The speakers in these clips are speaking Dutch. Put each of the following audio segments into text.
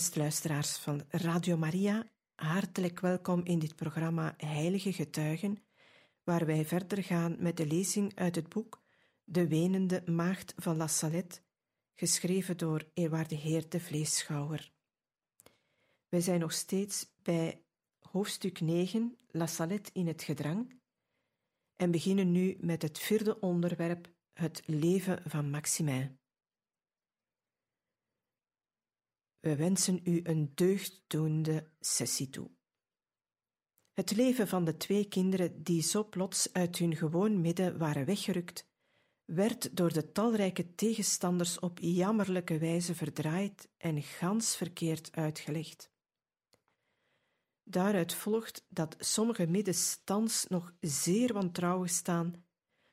Beste luisteraars van Radio Maria, hartelijk welkom in dit programma Heilige Getuigen, waar wij verder gaan met de lezing uit het boek De Wenende Maagd van La Salette, geschreven door Eerwaarde Heer de Vleeschouwer. Wij zijn nog steeds bij hoofdstuk 9, La Salette in het gedrang, en beginnen nu met het vierde onderwerp, het leven van Maximin. We wensen u een deugddoende sessie toe. Het leven van de twee kinderen die zo plots uit hun gewoon midden waren weggerukt, werd door de talrijke tegenstanders op jammerlijke wijze verdraaid en gans verkeerd uitgelegd. Daaruit volgt dat sommige middenstands nog zeer wantrouwig staan,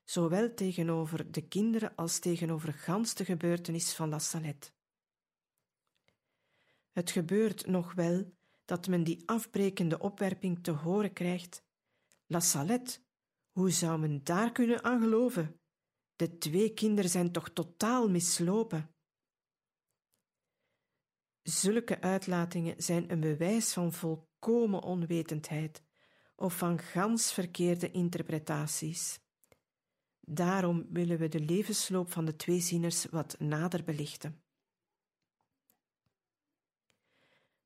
zowel tegenover de kinderen als tegenover gans de gebeurtenis van La Salette. Het gebeurt nog wel dat men die afbrekende opwerping te horen krijgt. La Salette, hoe zou men daar kunnen aan geloven? De twee kinderen zijn toch totaal mislopen. Zulke uitlatingen zijn een bewijs van volkomen onwetendheid of van gans verkeerde interpretaties. Daarom willen we de levensloop van de twee zieners wat nader belichten.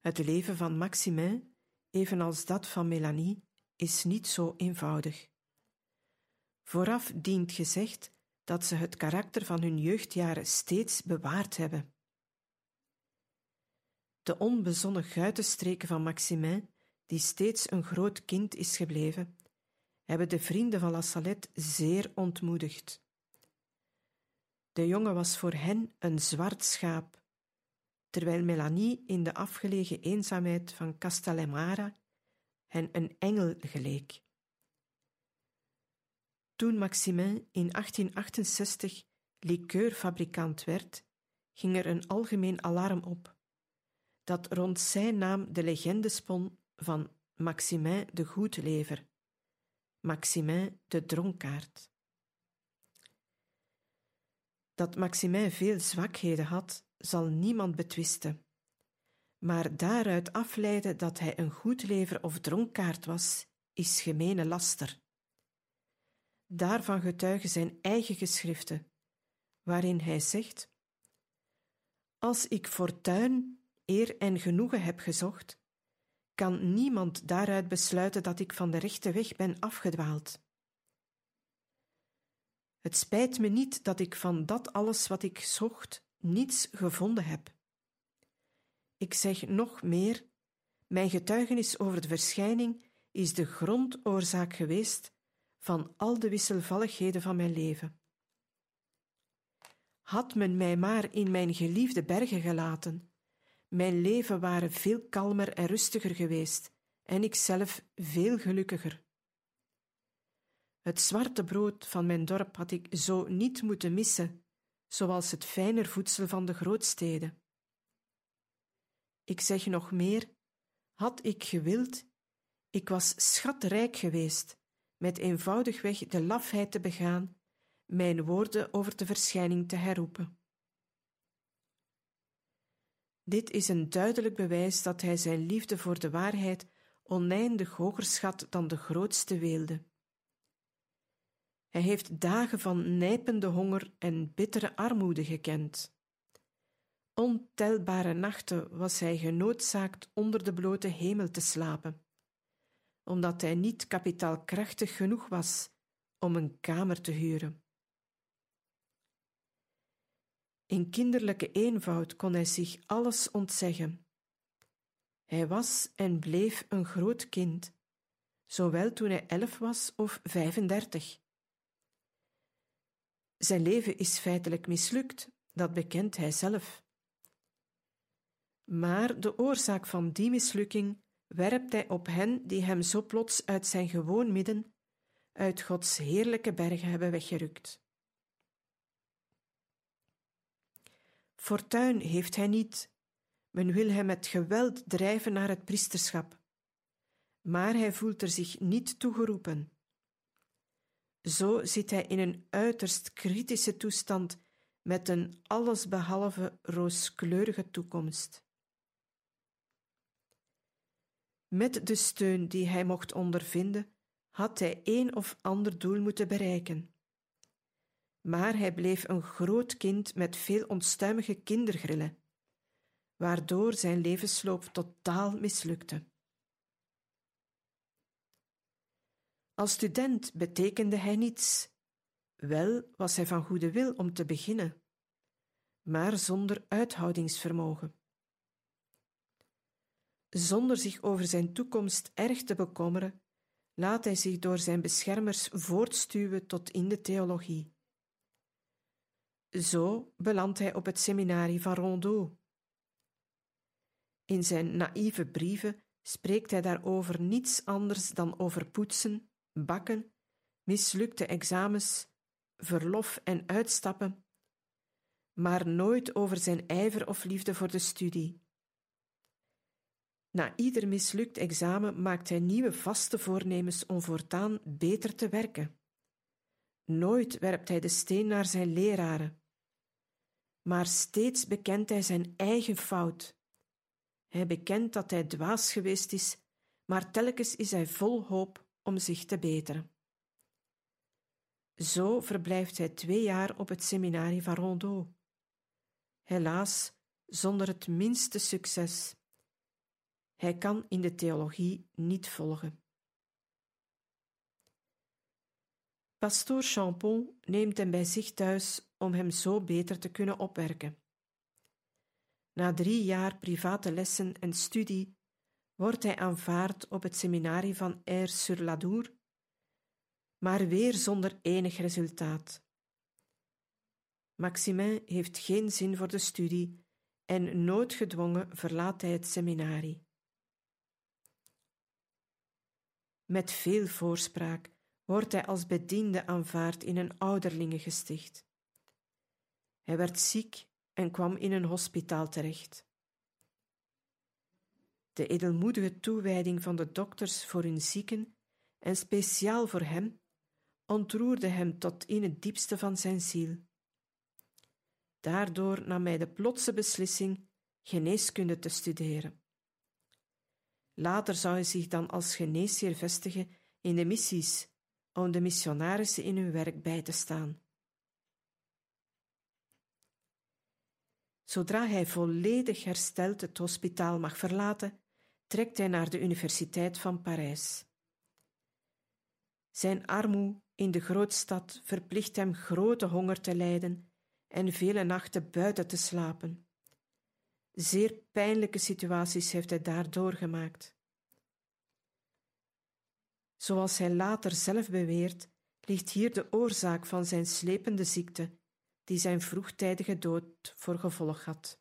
Het leven van Maximin, evenals dat van Melanie, is niet zo eenvoudig. Vooraf dient gezegd dat ze het karakter van hun jeugdjaren steeds bewaard hebben. De onbezonnen guitenstreken van Maximin, die steeds een groot kind is gebleven, hebben de vrienden van La Salette zeer ontmoedigd. De jongen was voor hen een zwart schaap, terwijl Melanie in de afgelegen eenzaamheid van Castellamara hen een engel geleek. Toen Maximin in 1868 likeurfabrikant werd, ging er een algemeen alarm op, dat rond zijn naam de legende spon van Maximin de Goedlever, Maximin de Dronkaard. Dat Maximin veel zwakheden had, zal niemand betwisten. Maar daaruit afleiden dat hij een goedlever of dronkaard was, is gemene laster. Daarvan getuigen zijn eigen geschriften, waarin hij zegt: Als ik fortuin, eer en genoegen heb gezocht, kan niemand daaruit besluiten dat ik van de rechte weg ben afgedwaald. Het spijt me niet dat ik van dat alles wat ik zocht niets gevonden heb. Ik zeg nog meer: mijn getuigenis over de verschijning is de grondoorzaak geweest van al de wisselvalligheden van mijn leven. Had men mij maar in mijn geliefde bergen gelaten, mijn leven ware veel kalmer en rustiger geweest en ikzelf veel gelukkiger. Het zwarte brood van mijn dorp had ik zo niet moeten missen zoals het fijner voedsel van de grootsteden. Ik zeg nog meer, had ik gewild, ik was schatrijk geweest, met eenvoudigweg de lafheid te begaan, mijn woorden over de verschijning te herroepen. Dit is een duidelijk bewijs dat hij zijn liefde voor de waarheid oneindig hoger schat dan de grootste weelde. Hij heeft dagen van nijpende honger en bittere armoede gekend. Ontelbare nachten was hij genoodzaakt onder de blote hemel te slapen, omdat hij niet kapitaalkrachtig genoeg was om een kamer te huren. In kinderlijke eenvoud kon hij zich alles ontzeggen. Hij was en bleef een groot kind, zowel toen hij elf was of vijfendertig Zijn leven is feitelijk mislukt, dat bekent hij zelf. Maar de oorzaak van die mislukking werpt hij op hen die hem zo plots uit zijn gewoon midden, uit Gods heerlijke bergen hebben weggerukt. Fortuin heeft hij niet, men wil hem met geweld drijven naar het priesterschap, maar hij voelt er zich niet toegeroepen. Zo zit hij in een uiterst kritische toestand met een allesbehalve rooskleurige toekomst. Met de steun die hij mocht ondervinden, had hij een of ander doel moeten bereiken. Maar hij bleef een groot kind met veel onstuimige kindergrillen, waardoor zijn levensloop totaal mislukte. Als student betekende hij niets. Wel was hij van goede wil om te beginnen, maar zonder uithoudingsvermogen. Zonder zich over zijn toekomst erg te bekommeren, laat hij zich door zijn beschermers voortstuwen tot in de theologie. Zo belandt hij op het seminarie van Rondeau. In zijn naïeve brieven spreekt hij daarover niets anders dan over poetsen, bakken, mislukte examens, verlof en uitstappen, maar nooit over zijn ijver of liefde voor de studie. Na ieder mislukt examen maakt hij nieuwe vaste voornemens om voortaan beter te werken. Nooit werpt hij de steen naar zijn leraren, maar steeds bekent hij zijn eigen fout. Hij bekent dat hij dwaas geweest is, maar telkens is hij vol hoop om zich te beteren. Zo verblijft hij twee jaar op het seminarie van Rondeau. Helaas zonder het minste succes. Hij kan in de theologie niet volgen. Pastoor Champon neemt hem bij zich thuis om hem zo beter te kunnen opwerken. Na drie jaar private lessen en studie wordt hij aanvaard op het seminarie van Air-sur-l'Adour, maar weer zonder enig resultaat. Maximin heeft geen zin voor de studie en noodgedwongen verlaat hij het seminarie. Met veel voorspraak wordt hij als bediende aanvaard in een ouderlingengesticht. Hij werd ziek en kwam in een hospitaal terecht. De edelmoedige toewijding van de dokters voor hun zieken en speciaal voor hem ontroerde hem tot in het diepste van zijn ziel. Daardoor nam hij de plotse beslissing geneeskunde te studeren. Later zou hij zich dan als geneesheer vestigen in de missies om de missionarissen in hun werk bij te staan. Zodra hij volledig hersteld het hospitaal mag verlaten, trekt hij naar de Universiteit van Parijs. Zijn armoe in de grootstad verplicht hem grote honger te lijden en vele nachten buiten te slapen. Zeer pijnlijke situaties heeft hij daar doorgemaakt. Zoals hij later zelf beweert, ligt hier de oorzaak van zijn slepende ziekte, die zijn vroegtijdige dood voor gevolg had.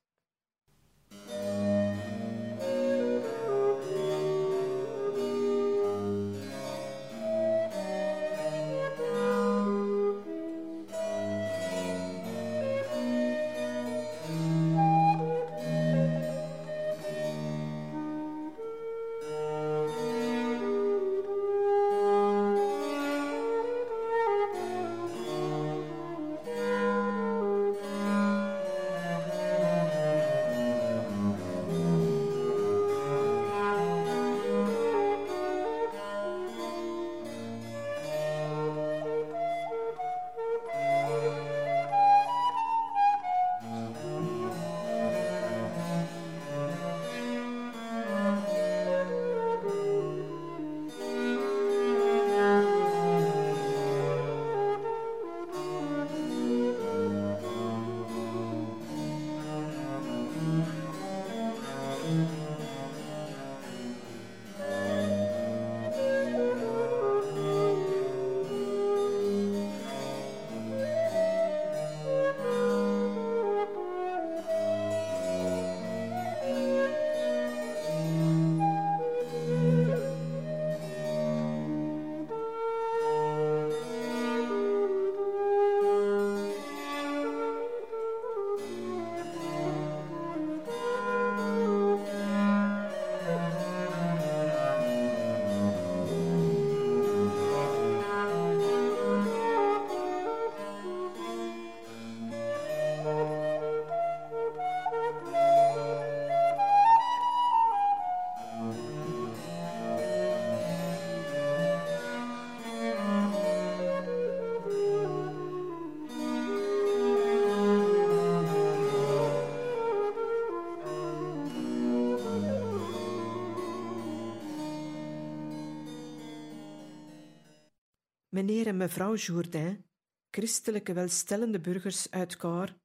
Meneer en mevrouw Jourdain, christelijke welstellende burgers uit Cor,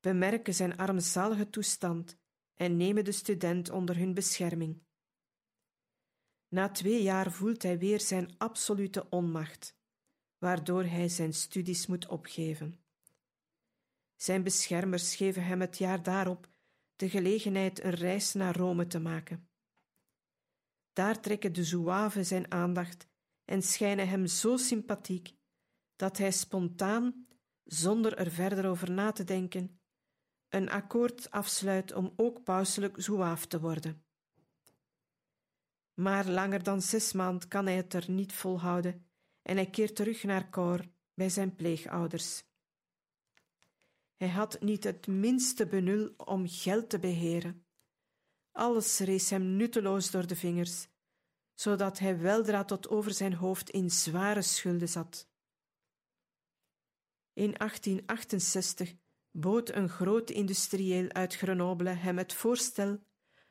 bemerken zijn armzalige toestand en nemen de student onder hun bescherming. Na twee jaar voelt hij weer zijn absolute onmacht, waardoor hij zijn studies moet opgeven. Zijn beschermers geven hem het jaar daarop de gelegenheid een reis naar Rome te maken. Daar trekken de zouaven zijn aandacht en schijnen hem zo sympathiek dat hij spontaan, zonder er verder over na te denken, een akkoord afsluit om ook pauselijk zouaaf te worden. Maar langer dan zes maanden kan hij het er niet volhouden en hij keert terug naar Cor bij zijn pleegouders. Hij had niet het minste benul om geld te beheren. Alles rees hem nutteloos door de vingers, zodat hij weldra tot over zijn hoofd in zware schulden zat. In 1868 bood een groot industrieel uit Grenoble hem het voorstel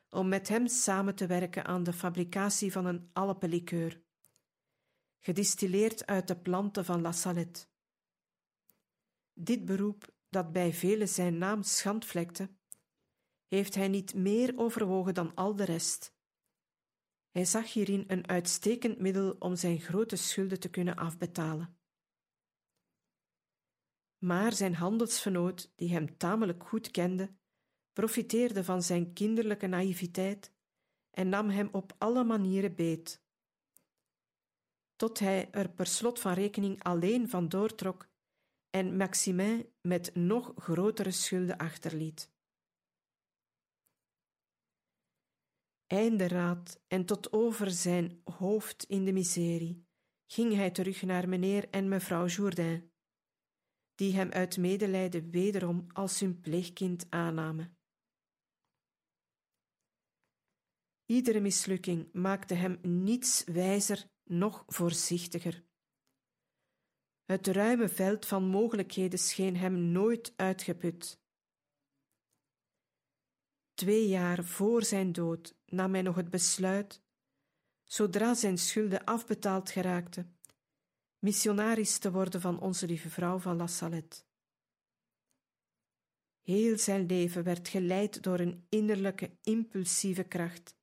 om met hem samen te werken aan de fabricatie van een alpenlikeur, gedistilleerd uit de planten van La Salette. Dit beroep, dat bij velen zijn naam schandvlekte, heeft hij niet meer overwogen dan al de rest. Hij zag hierin een uitstekend middel om zijn grote schulden te kunnen afbetalen. Maar zijn handelsvernoot, die hem tamelijk goed kende, profiteerde van zijn kinderlijke naïviteit en nam hem op alle manieren beet. Tot hij er per slot van rekening alleen van doortrok en Maximin met nog grotere schulden achterliet. Einderaad en tot over zijn hoofd in de miserie ging hij terug naar meneer en mevrouw Jourdain, die hem uit medelijden wederom als hun pleegkind aannamen. Iedere mislukking maakte hem niets wijzer noch voorzichtiger. Het ruime veld van mogelijkheden scheen hem nooit uitgeput. Twee jaar voor zijn dood nam hij nog het besluit, zodra zijn schulden afbetaald geraakten, missionaris te worden van onze lieve vrouw van La Salette. Heel zijn leven werd geleid door een innerlijke, impulsieve kracht,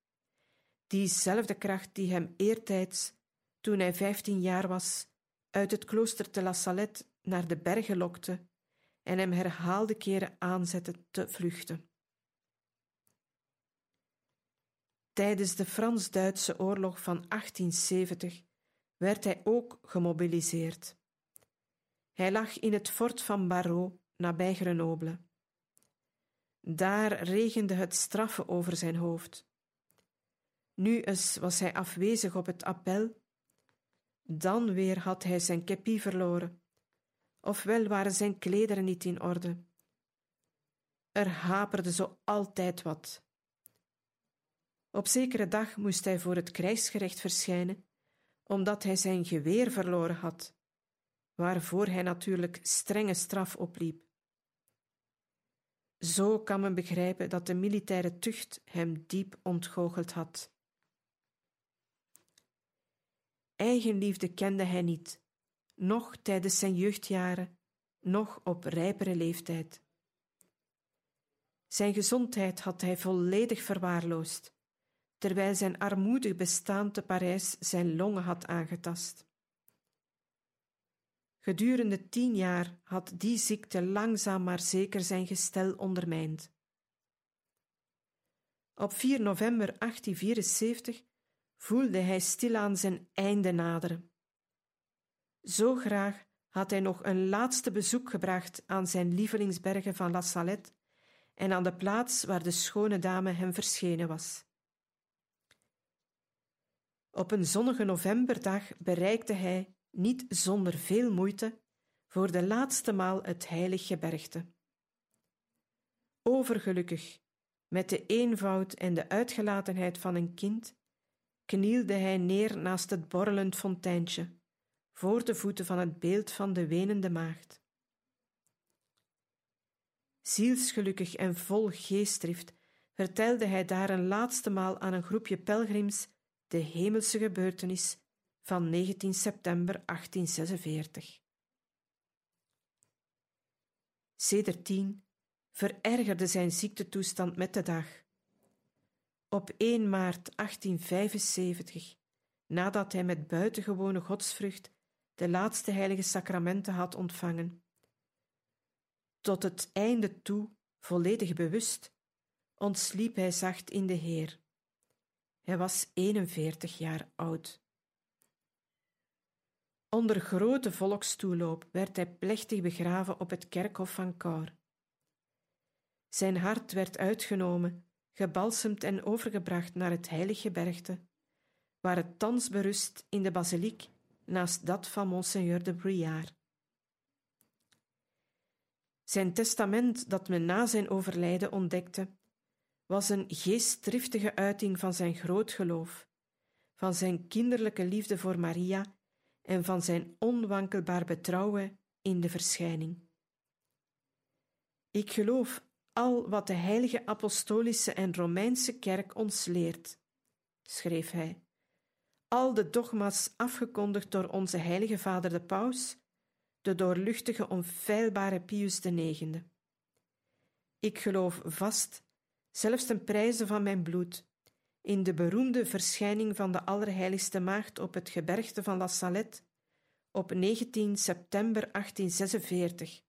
diezelfde kracht die hem eertijds, toen hij vijftien jaar was, uit het klooster te La Salette naar de bergen lokte en hem herhaalde keren aanzette te vluchten. Tijdens de Frans-Duitse oorlog van 1870 werd hij ook gemobiliseerd. Hij lag in het fort van Barrault nabij Grenoble. Daar regende het straffen over zijn hoofd. Nu eens was hij afwezig op het appel, dan weer had hij zijn kepie verloren, ofwel waren zijn klederen niet in orde. Er haperde zo altijd wat. Op zekere dag moest hij voor het krijgsgerecht verschijnen, omdat hij zijn geweer verloren had, waarvoor hij natuurlijk strenge straf opliep. Zo kan men begrijpen dat de militaire tucht hem diep ontgoocheld had. Eigenliefde kende hij niet, noch tijdens zijn jeugdjaren, noch op rijpere leeftijd. Zijn gezondheid had hij volledig verwaarloosd, terwijl zijn armoedig bestaan te Parijs zijn longen had aangetast. Gedurende tien jaar had die ziekte langzaam maar zeker zijn gestel ondermijnd. Op 4 november 1874 voelde hij stilaan zijn einde naderen. Zo graag had hij nog een laatste bezoek gebracht aan zijn lievelingsbergen van La Salette en aan de plaats waar de schone dame hem verschenen was. Op een zonnige novemberdag bereikte hij, niet zonder veel moeite, voor de laatste maal het heilig gebergte. Overgelukkig, met de eenvoud en de uitgelatenheid van een kind, knielde hij neer naast het borrelend fonteintje, voor de voeten van het beeld van de wenende maagd. Zielsgelukkig en vol geestdrift vertelde hij daar een laatste maal aan een groepje pelgrims de hemelse gebeurtenis van 19 september 1846. Sedertien verergerde zijn ziektetoestand met de dag. Op 1 maart 1875, nadat hij met buitengewone godsvrucht de laatste heilige sacramenten had ontvangen, tot het einde toe volledig bewust, ontsliep hij zacht in de Heer. Hij was 41 jaar oud. Onder grote volkstoeloop werd hij plechtig begraven op het kerkhof van Kaur. Zijn hart werd uitgenomen, gebalsemd en overgebracht naar het heilige gebergte, waar het thans berust in de basiliek naast dat van Monseigneur de Briard. Zijn testament, dat men na zijn overlijden ontdekte, was een geestdriftige uiting van zijn groot geloof, van zijn kinderlijke liefde voor Maria en van zijn onwankelbaar betrouwen in de verschijning. Ik geloof al wat de heilige apostolische en Romeinse kerk ons leert, schreef hij. Al de dogma's afgekondigd door onze heilige vader de paus, de doorluchtige onfeilbare Pius IX. Ik geloof vast, zelfs ten prijze van mijn bloed, in de beroemde verschijning van de Allerheiligste Maagd op het gebergte van La Salette op 19 september 1846.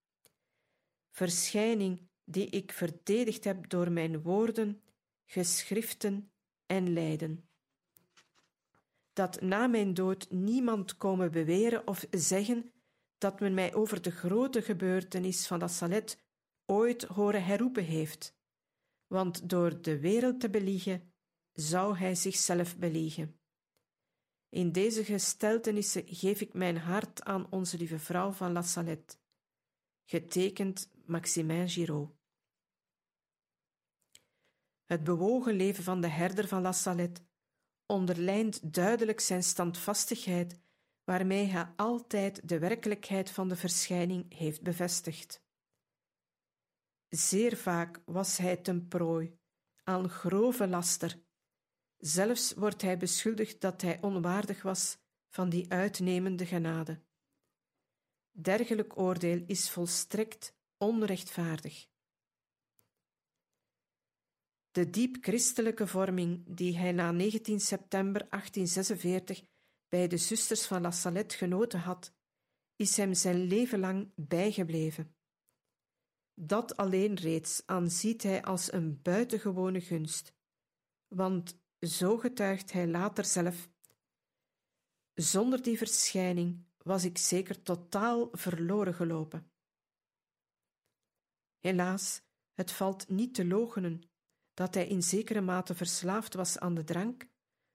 Verschijning die ik verdedigd heb door mijn woorden, geschriften en lijden. Dat na mijn dood niemand komen beweren of zeggen dat men mij over de grote gebeurtenis van La Salette ooit horen herroepen heeft, want door de wereld te beliegen zou hij zichzelf beliegen. In deze gesteltenissen geef ik mijn hart aan onze lieve vrouw van La Salette. Getekend Maximin Giraud. Het bewogen leven van de herder van La Salette onderlijnt duidelijk zijn standvastigheid, waarmee hij altijd de werkelijkheid van de verschijning heeft bevestigd. Zeer vaak was hij ten prooi aan grove laster Zelfs wordt hij beschuldigd dat hij onwaardig was van die uitnemende genade. Dergelijk oordeel is volstrekt onrechtvaardig. De diep christelijke vorming die hij na 19 september 1846 bij de zusters van La Salette genoten had, is hem zijn leven lang bijgebleven. Dat alleen reeds aanziet hij als een buitengewone gunst, want zo getuigt hij later zelf. Zonder die verschijning was ik zeker totaal verloren gelopen. Helaas, het valt niet te logenen dat hij in zekere mate verslaafd was aan de drank,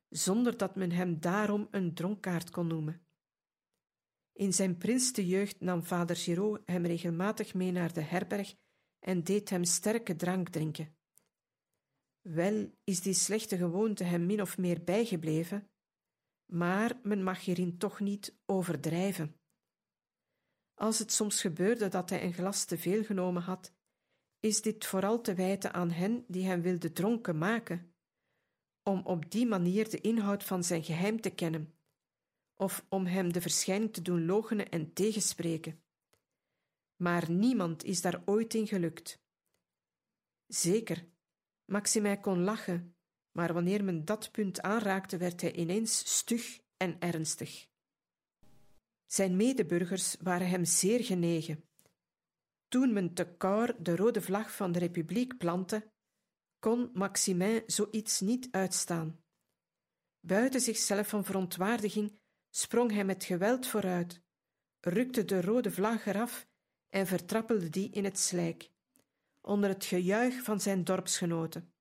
zonder dat men hem daarom een dronkaard kon noemen. In zijn prinste jeugd nam vader Giraud hem regelmatig mee naar de herberg en deed hem sterke drank drinken. Wel is die slechte gewoonte hem min of meer bijgebleven, maar men mag hierin toch niet overdrijven. Als het soms gebeurde dat hij een glas te veel genomen had, is dit vooral te wijten aan hen die hem wilden dronken maken, om op die manier de inhoud van zijn geheim te kennen, of om hem de verschijning te doen logenen en tegenspreken. Maar niemand is daar ooit in gelukt. Zeker, Maximij kon lachen, maar wanneer men dat punt aanraakte, werd hij ineens stug en ernstig. Zijn medeburgers waren hem zeer genegen. Toen men te Caen de rode vlag van de Republiek plantte, kon Maximin zoiets niet uitstaan. Buiten zichzelf van verontwaardiging sprong hij met geweld vooruit, rukte de rode vlag eraf en vertrappelde die in het slijk onder het gejuich van zijn dorpsgenoten.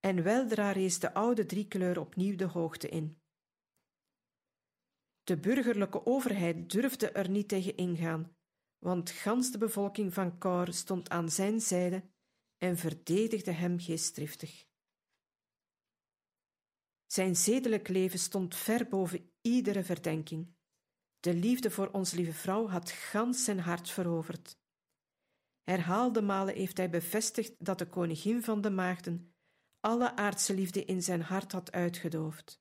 En weldra rees de oude driekleur opnieuw de hoogte in. De burgerlijke overheid durfde er niet tegen ingaan, want gans de bevolking van Caen stond aan zijn zijde en verdedigde hem geestdriftig. Zijn zedelijk leven stond ver boven iedere verdenking. De liefde voor ons lieve vrouw had gans zijn hart veroverd. Herhaalde malen heeft hij bevestigd dat de koningin van de maagden alle aardse liefde in zijn hart had uitgedoofd.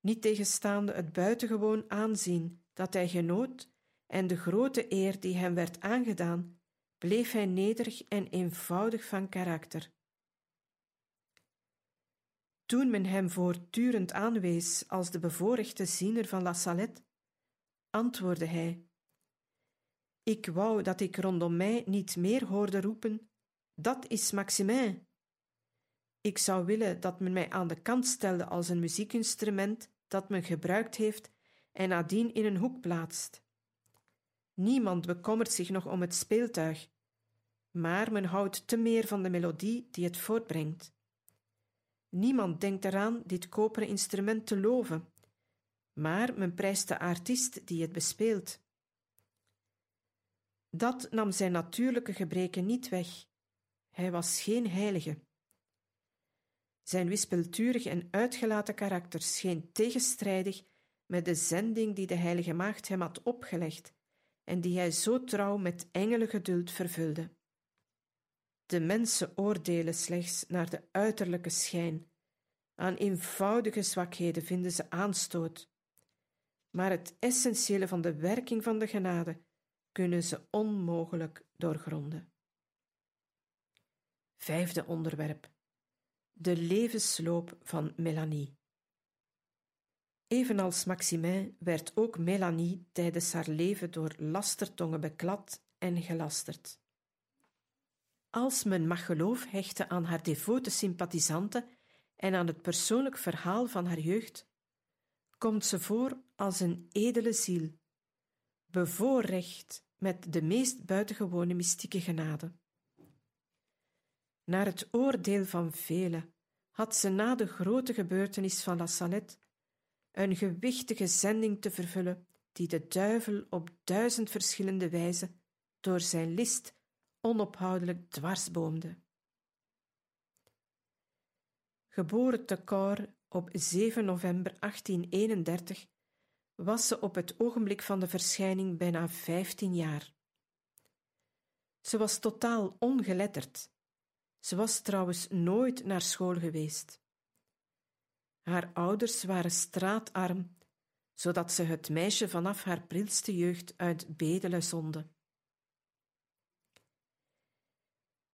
niet tegenstaande het buitengewoon aanzien dat hij genoot en de grote eer die hem werd aangedaan, bleef hij nederig en eenvoudig van karakter. Toen men hem voortdurend aanwees als de bevoorrechte ziener van La Salette, antwoordde hij: Ik wou dat ik rondom mij niet meer hoorde roepen: Dat is Maximin. Ik zou willen dat men mij aan de kant stelde als een muziekinstrument dat men gebruikt heeft en nadien in een hoek plaatst. Niemand bekommert zich nog om het speeltuig, maar men houdt te meer van de melodie die het voortbrengt. Niemand denkt eraan dit koperen instrument te loven, maar men prijst de artiest die het bespeelt. Dat nam zijn natuurlijke gebreken niet weg. Hij was geen heilige. Zijn wispelturig en uitgelaten karakter scheen tegenstrijdig met de zending die de Heilige Maagd hem had opgelegd en die hij zo trouw met engelengeduld vervulde. De mensen oordelen slechts naar de uiterlijke schijn. Aan eenvoudige zwakheden vinden ze aanstoot. Maar het essentiële van de werking van de genade kunnen ze onmogelijk doorgronden. Vijfde onderwerp: de levensloop van Melanie. Evenals Maximin werd ook Melanie tijdens haar leven door lastertongen beklad en gelasterd. Als men mag geloof hechten aan haar devote sympathisanten en aan het persoonlijk verhaal van haar jeugd, komt ze voor als een edele ziel, bevoorrecht met de meest buitengewone mystieke genade. Naar het oordeel van velen had ze na de grote gebeurtenis van La Salette een gewichtige zending te vervullen die de duivel op duizend verschillende wijzen door zijn list onophoudelijk dwarsboomde. Geboren te Cor op 7 november 1831 was ze op het ogenblik van de verschijning bijna vijftien jaar. Ze was totaal ongeletterd. Ze was trouwens nooit naar school geweest. Haar ouders waren straatarm, zodat ze het meisje vanaf haar prilste jeugd uit bedelen zonde.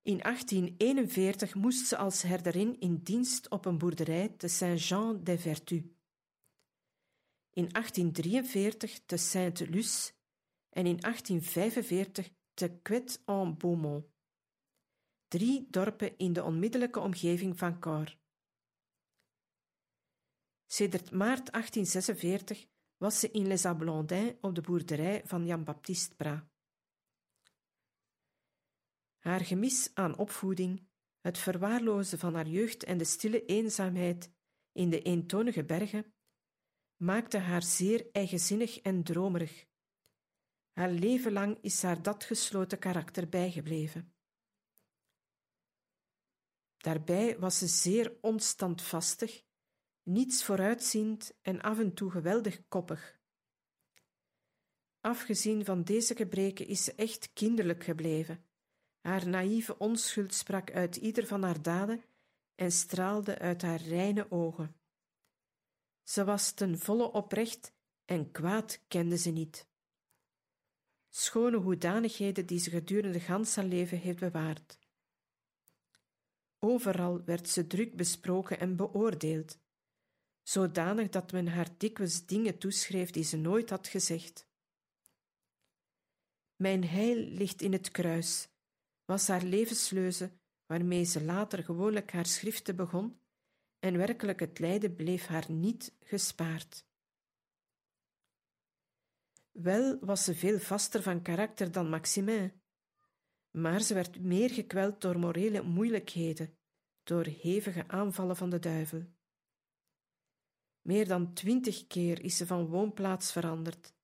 In 1841 moest ze als herderin in dienst op een boerderij te Saint-Jean-des-Vertus. In 1843 te Saint-Luce en in 1845 te Quet-en-Beaumont. Drie dorpen in de onmiddellijke omgeving van Cor. Sedert maart 1846 was ze in Les Ablandins op de boerderij van Jan-Baptiste Bra. Haar gemis aan opvoeding, het verwaarlozen van haar jeugd en de stille eenzaamheid in de eentonige bergen maakte haar zeer eigenzinnig en dromerig. Haar leven lang is haar dat gesloten karakter bijgebleven. Daarbij was ze zeer onstandvastig, niets vooruitziend en af en toe geweldig koppig. Afgezien van deze gebreken is ze echt kinderlijk gebleven haar naïeve onschuld sprak uit ieder van haar daden en straalde uit haar reine ogen. Ze was ten volle oprecht en kwaad kende ze niet. Schone hoedanigheden die ze gedurende gans haar leven heeft bewaard. Overal werd ze druk besproken en beoordeeld, zodanig dat men haar dikwijls dingen toeschreef die ze nooit had gezegd. Mijn heil ligt in het kruis, was haar levensleuze waarmee ze later gewoonlijk haar schriften begon, en werkelijk het lijden bleef haar niet gespaard. Wel was ze veel vaster van karakter dan Maximin, maar ze werd meer gekweld door morele moeilijkheden, door hevige aanvallen van de duivel. Meer dan twintig keer is ze van woonplaats veranderd,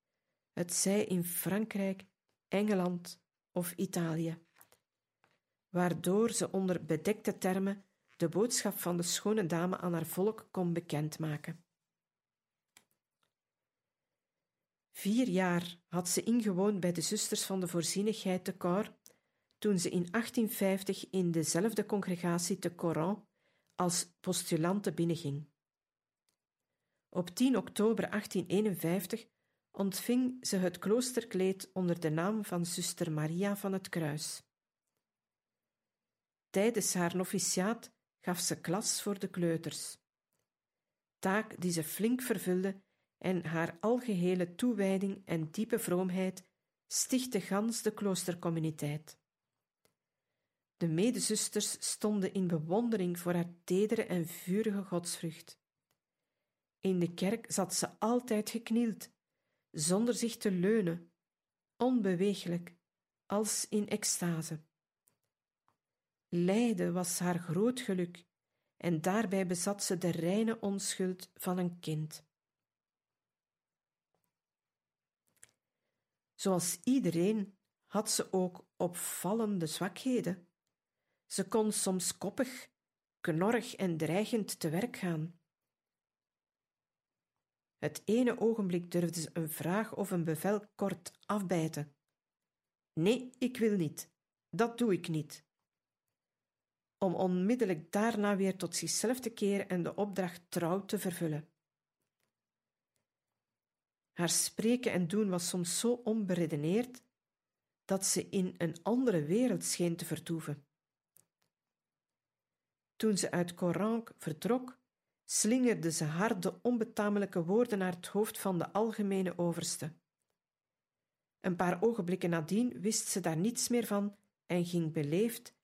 het zij in Frankrijk, Engeland of Italië waardoor ze onder bedekte termen de boodschap van de schone dame aan haar volk kon bekendmaken. Vier jaar had ze ingewoond bij de zusters van de voorzienigheid te Cor, toen ze in 1850 in dezelfde congregatie te Coran als postulante binnenging. Op 10 oktober 1851 ontving ze het kloosterkleed onder de naam van zuster Maria van het Kruis. Tijdens haar noviciaat gaf ze klas voor de kleuters. Taak die ze flink vervulde en haar algehele toewijding en diepe vroomheid stichtte gans de kloostercommuniteit. De medezusters stonden in bewondering voor haar tedere en vurige godsvrucht. In de kerk zat ze altijd geknield, zonder zich te leunen, onbeweeglijk, als in extase. Lijden was haar groot geluk, en daarbij bezat ze de reine onschuld van een kind. Zoals iedereen had ze ook opvallende zwakheden. Ze kon soms koppig, knorrig en dreigend te werk gaan. Het ene ogenblik durfde ze een vraag of een bevel kort afbijten. Nee, ik wil niet. Dat doe ik niet. Om onmiddellijk daarna weer tot zichzelf te keren en de opdracht trouw te vervullen. Haar spreken en doen was soms zo onberedeneerd dat ze in een andere wereld scheen te vertoeven. Toen ze uit Corank vertrok, slingerde ze harde, onbetamelijke woorden naar het hoofd van de algemene overste. Een paar ogenblikken nadien wist ze daar niets meer van en ging beleefd,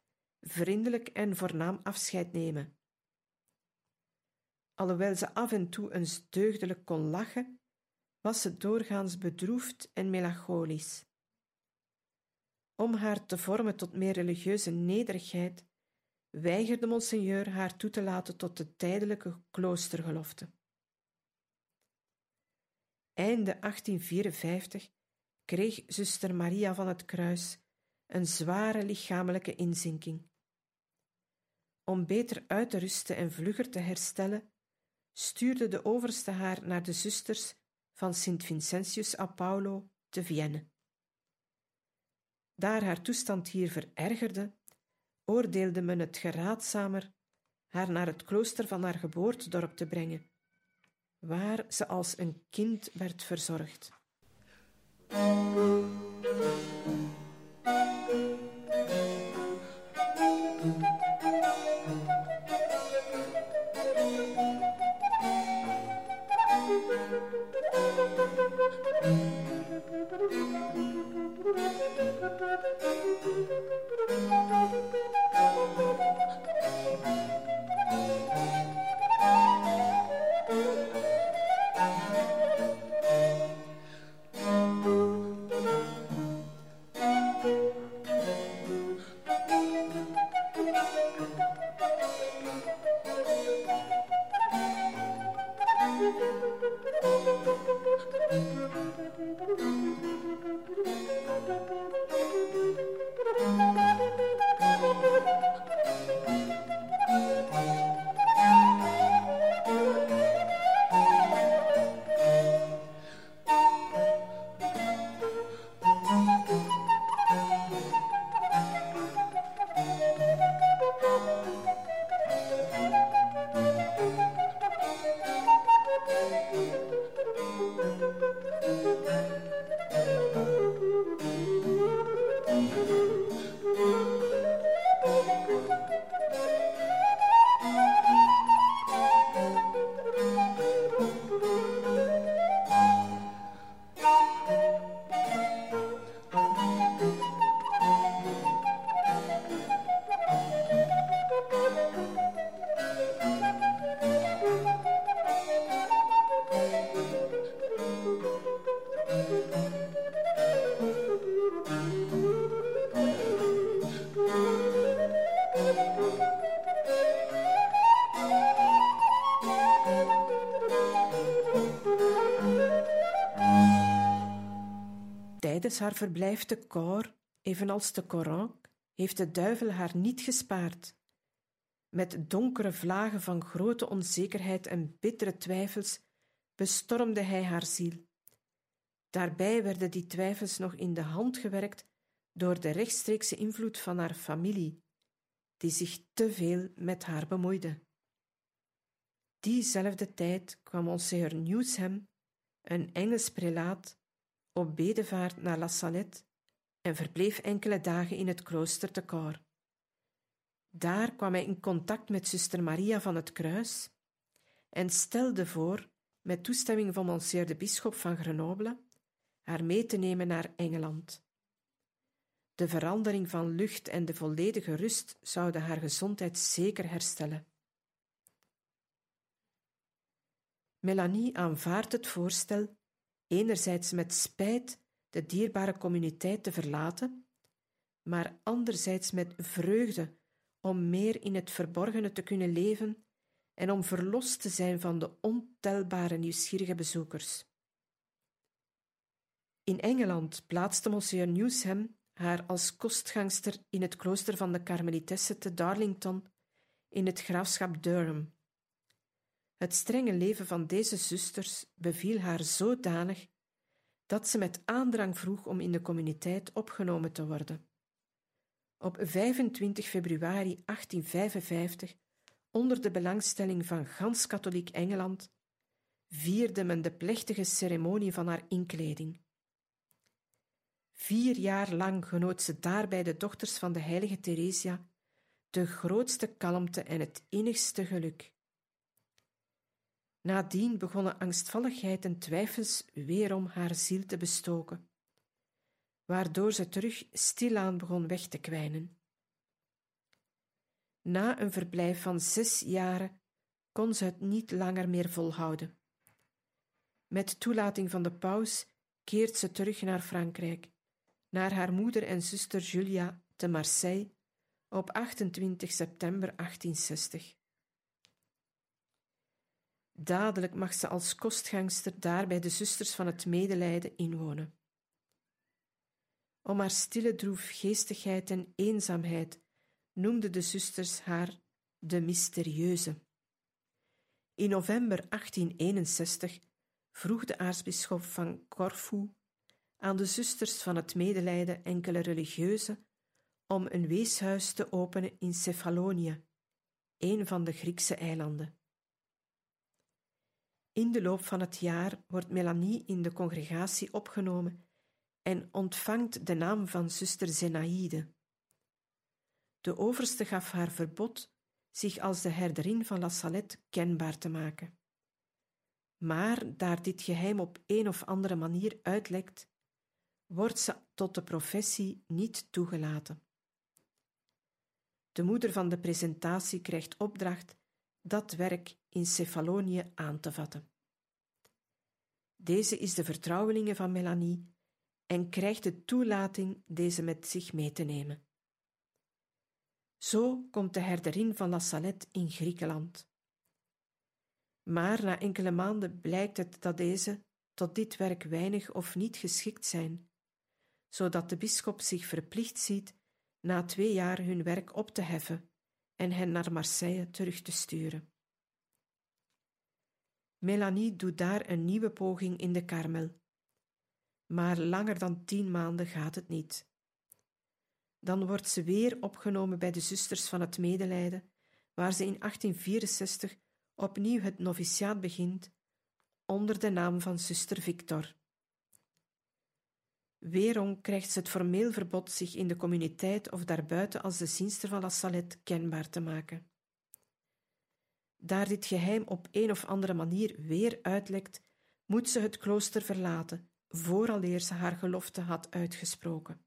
vriendelijk en voornaam afscheid nemen. Alhoewel ze af en toe eens deugdelijk kon lachen, was ze doorgaans bedroefd en melancholisch. Om haar te vormen tot meer religieuze nederigheid, weigerde monseigneur haar toe te laten tot de tijdelijke kloostergelofte. Einde 1854 kreeg zuster Maria van het Kruis een zware lichamelijke inzinking. Om beter uit te rusten en vlugger te herstellen, stuurde de overste haar naar de zusters van Sint Vincentius a Paulo te Vienne. Daar haar toestand hier verergerde, oordeelde men het geraadzamer haar naar het klooster van haar geboortedorp te brengen, waar ze als een kind werd verzorgd. Thank you. Tijdens haar verblijf te Cor, evenals te Coran, heeft de duivel haar niet gespaard. Met donkere vlagen van grote onzekerheid en bittere twijfels bestormde hij haar ziel. Daarbij werden die twijfels nog in de hand gewerkt door de rechtstreekse invloed van haar familie, die zich te veel met haar bemoeide. diezelfde tijd kwam Monseigneur Newsham, een Engels prelaat, op bedevaart naar La Salette en verbleef enkele dagen in het klooster te Cor. Daar kwam hij in contact met zuster Maria van het Kruis en stelde voor, met toestemming van Monsieur de bisschop van Grenoble, haar mee te nemen naar Engeland. De verandering van lucht en de volledige rust zouden haar gezondheid zeker herstellen. Melanie aanvaardt het voorstel, enerzijds met spijt de dierbare communiteit te verlaten, maar anderzijds met vreugde om meer in het verborgene te kunnen leven en om verlost te zijn van de ontelbare nieuwsgierige bezoekers. In Engeland plaatste Monsieur Newsham haar als kostgangster in het klooster van de Karmelitessen te Darlington in het graafschap Durham. Het strenge leven van deze zusters beviel haar zodanig dat ze met aandrang vroeg om in de communiteit opgenomen te worden. Op 25 februari 1855, onder de belangstelling van gans katholiek Engeland, vierde men de plechtige ceremonie van haar inkleding. Vier jaar lang genoot ze daarbij de dochters van de heilige Theresia de grootste kalmte en het innigste geluk. Nadien begonnen angstvalligheid en twijfels weerom haar ziel te bestoken, waardoor ze terug stilaan begon weg te kwijnen. Na een verblijf van zes jaren kon ze het niet langer meer volhouden. Met toelating van de paus keert ze terug naar Frankrijk, naar haar moeder en zuster Julia te Marseille op 28 september 1860. Dadelijk mag ze als kostgangster daar bij de zusters van het medelijden inwonen. Om haar stille droefgeestigheid en eenzaamheid noemden de zusters haar de mysterieuze. In november 1861 vroeg de aartsbisschop van Corfu aan de zusters van het medelijden enkele religieuzen om een weeshuis te openen in Cefalonia, een van de Griekse eilanden. In de loop van het jaar wordt Melanie in de congregatie opgenomen en ontvangt de naam van zuster Zenaïde. De overste gaf haar verbod zich als de herderin van La Salette kenbaar te maken. Maar daar dit geheim op een of andere manier uitlekt, wordt ze tot de professie niet toegelaten. De moeder van de presentatie krijgt opdracht dat werk in Cefalonië aan te vatten. Deze is de vertrouwelinge van Melanie en krijgt de toelating deze met zich mee te nemen. Zo komt de herderin van La Salette in Griekenland. Maar na enkele maanden blijkt het dat deze tot dit werk weinig of niet geschikt zijn, zodat de bisschop zich verplicht ziet na twee jaar hun werk op te heffen en hen naar Marseille terug te sturen. Melanie doet daar een nieuwe poging in de Karmel. Maar langer dan tien maanden gaat het niet. Dan wordt ze weer opgenomen bij de zusters van het medelijden, waar ze in 1864 opnieuw het noviciaat begint, onder de naam van zuster Victor. Weerom krijgt ze het formeel verbod zich in de communiteit of daarbuiten als de zinster van La Salette kenbaar te maken. Daar dit geheim op een of andere manier weer uitlekt, moet ze het klooster verlaten, vooraleer ze haar gelofte had uitgesproken.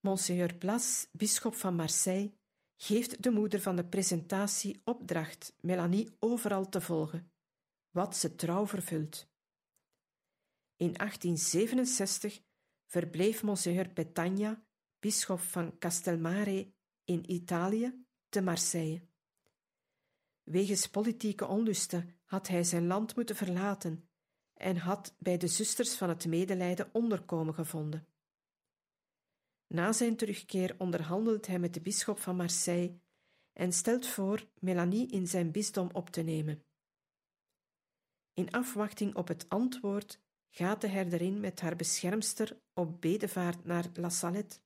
Monseigneur Plas, bisschop van Marseille, geeft de moeder van de presentatie opdracht Melanie overal te volgen, wat ze trouw vervult. In 1867 verbleef Monseigneur Petagna, bisschop van Castelmare in Italië, te Marseille. Wegens politieke onlusten had hij zijn land moeten verlaten en had bij de zusters van het medelijden onderkomen gevonden. Na zijn terugkeer onderhandelt hij met de bisschop van Marseille en stelt voor Melanie in zijn bisdom op te nemen. In afwachting op het antwoord gaat de herderin met haar beschermster op bedevaart naar La Salette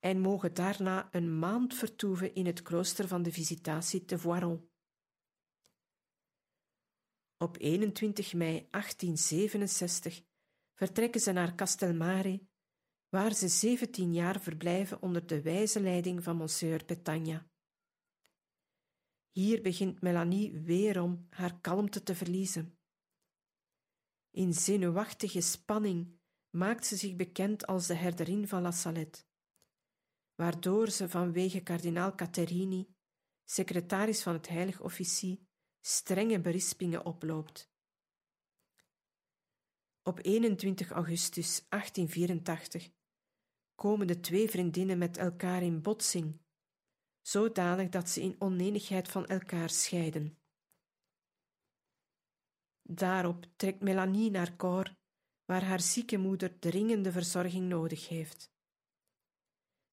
en mogen daarna een maand vertoeven in het klooster van de Visitatie te Voiron. Op 21 mei 1867 vertrekken ze naar Castelmare, waar ze 17 jaar verblijven onder de wijze leiding van Monsieur Petagna. Hier begint Melanie weerom haar kalmte te verliezen. In zenuwachtige spanning maakt ze zich bekend als de herderin van La Salette, waardoor ze vanwege kardinaal Caterini, secretaris van het Heilig Officie, strenge berispingen oploopt. Op 21 augustus 1884 komen de twee vriendinnen met elkaar in botsing, zodanig dat ze in onenigheid van elkaar scheiden. Daarop trekt Melanie naar Cor, waar haar zieke moeder dringende verzorging nodig heeft.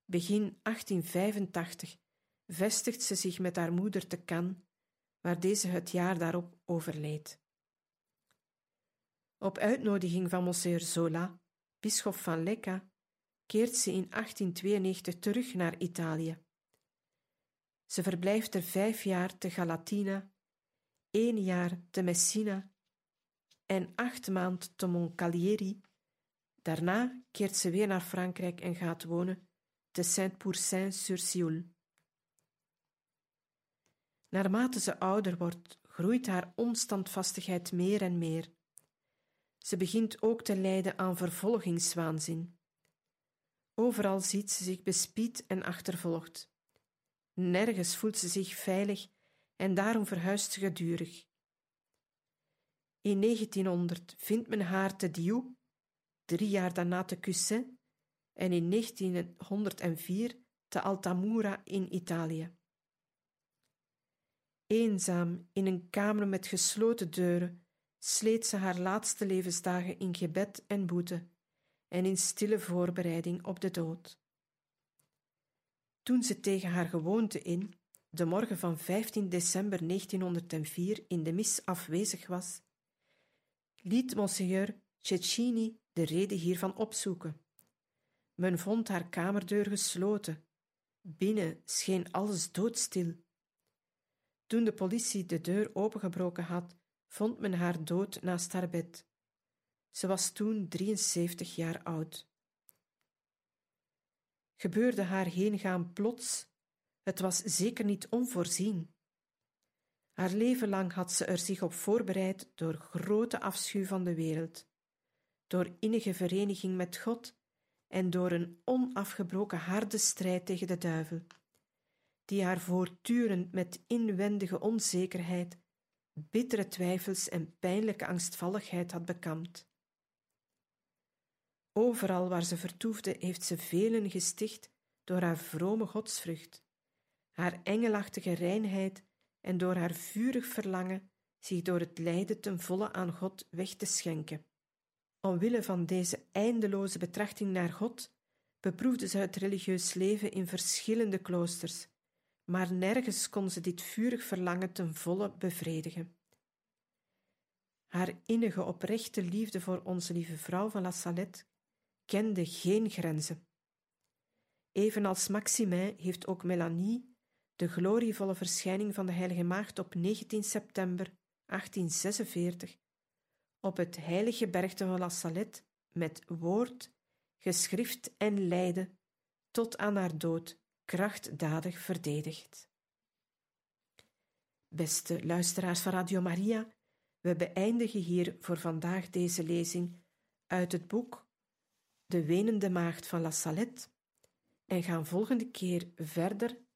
Begin 1885 vestigt ze zich met haar moeder te Cannes, waar deze het jaar daarop overleed. Op uitnodiging van Monsieur Zola, bisschop van Lecca, keert ze in 1892 terug naar Italië. Ze verblijft er vijf jaar te Galatina, één jaar te Messina en acht maand te Moncalieri. Daarna keert ze weer naar Frankrijk en gaat wonen te Saint-Pourçain-sur-Sioule. Naarmate ze ouder wordt, groeit haar onstandvastigheid meer en meer. Ze begint ook te lijden aan vervolgingswaanzin. Overal ziet ze zich bespied en achtervolgd. Nergens voelt ze zich veilig en daarom verhuist ze gedurig. In 1900 vindt men haar te Diou, drie jaar daarna te Cusset en in 1904 te Altamura in Italië. Eenzaam in een kamer met gesloten deuren sleet ze haar laatste levensdagen in gebed en boete en in stille voorbereiding op de dood. Toen ze tegen haar gewoonte in, de morgen van 15 december 1904 in de mis afwezig was, liet Monseigneur Cecchini de reden hiervan opzoeken. Men vond haar kamerdeur gesloten. Binnen scheen alles doodstil. Toen de politie de deur opengebroken had, vond men haar dood naast haar bed. Ze was toen 73 jaar oud. Gebeurde haar heengaan plots? Het was zeker niet onvoorzien. Haar leven lang had ze er zich op voorbereid door grote afschuw van de wereld, door innige vereniging met God en door een onafgebroken harde strijd tegen de duivel, die haar voortdurend met inwendige onzekerheid, bittere twijfels en pijnlijke angstvalligheid had bekampt. Overal waar ze vertoefde, heeft ze velen gesticht door haar vrome godsvrucht, haar engelachtige reinheid en door haar vurig verlangen zich door het lijden ten volle aan God weg te schenken. Omwille van deze eindeloze betrachting naar God beproefde ze het religieus leven in verschillende kloosters, maar nergens kon ze dit vurig verlangen ten volle bevredigen. Haar innige oprechte liefde voor onze lieve vrouw van La Salette kende geen grenzen. Evenals Maximin heeft ook Melanie de glorievolle verschijning van de Heilige Maagd op 19 september 1846 op het heilige bergte van La Salette met woord, geschrift en lijden tot aan haar dood krachtdadig verdedigd. Beste luisteraars van Radio Maria, we beëindigen hier voor vandaag deze lezing uit het boek De Wenende Maagd van La Salette en gaan volgende keer verder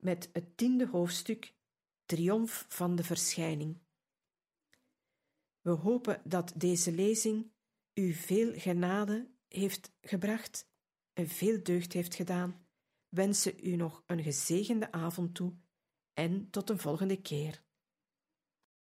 met het tiende hoofdstuk Triomf van de Verschijning. We hopen dat deze lezing u veel genade heeft gebracht en veel deugd heeft gedaan. Wensen u nog een gezegende avond toe en tot een volgende keer.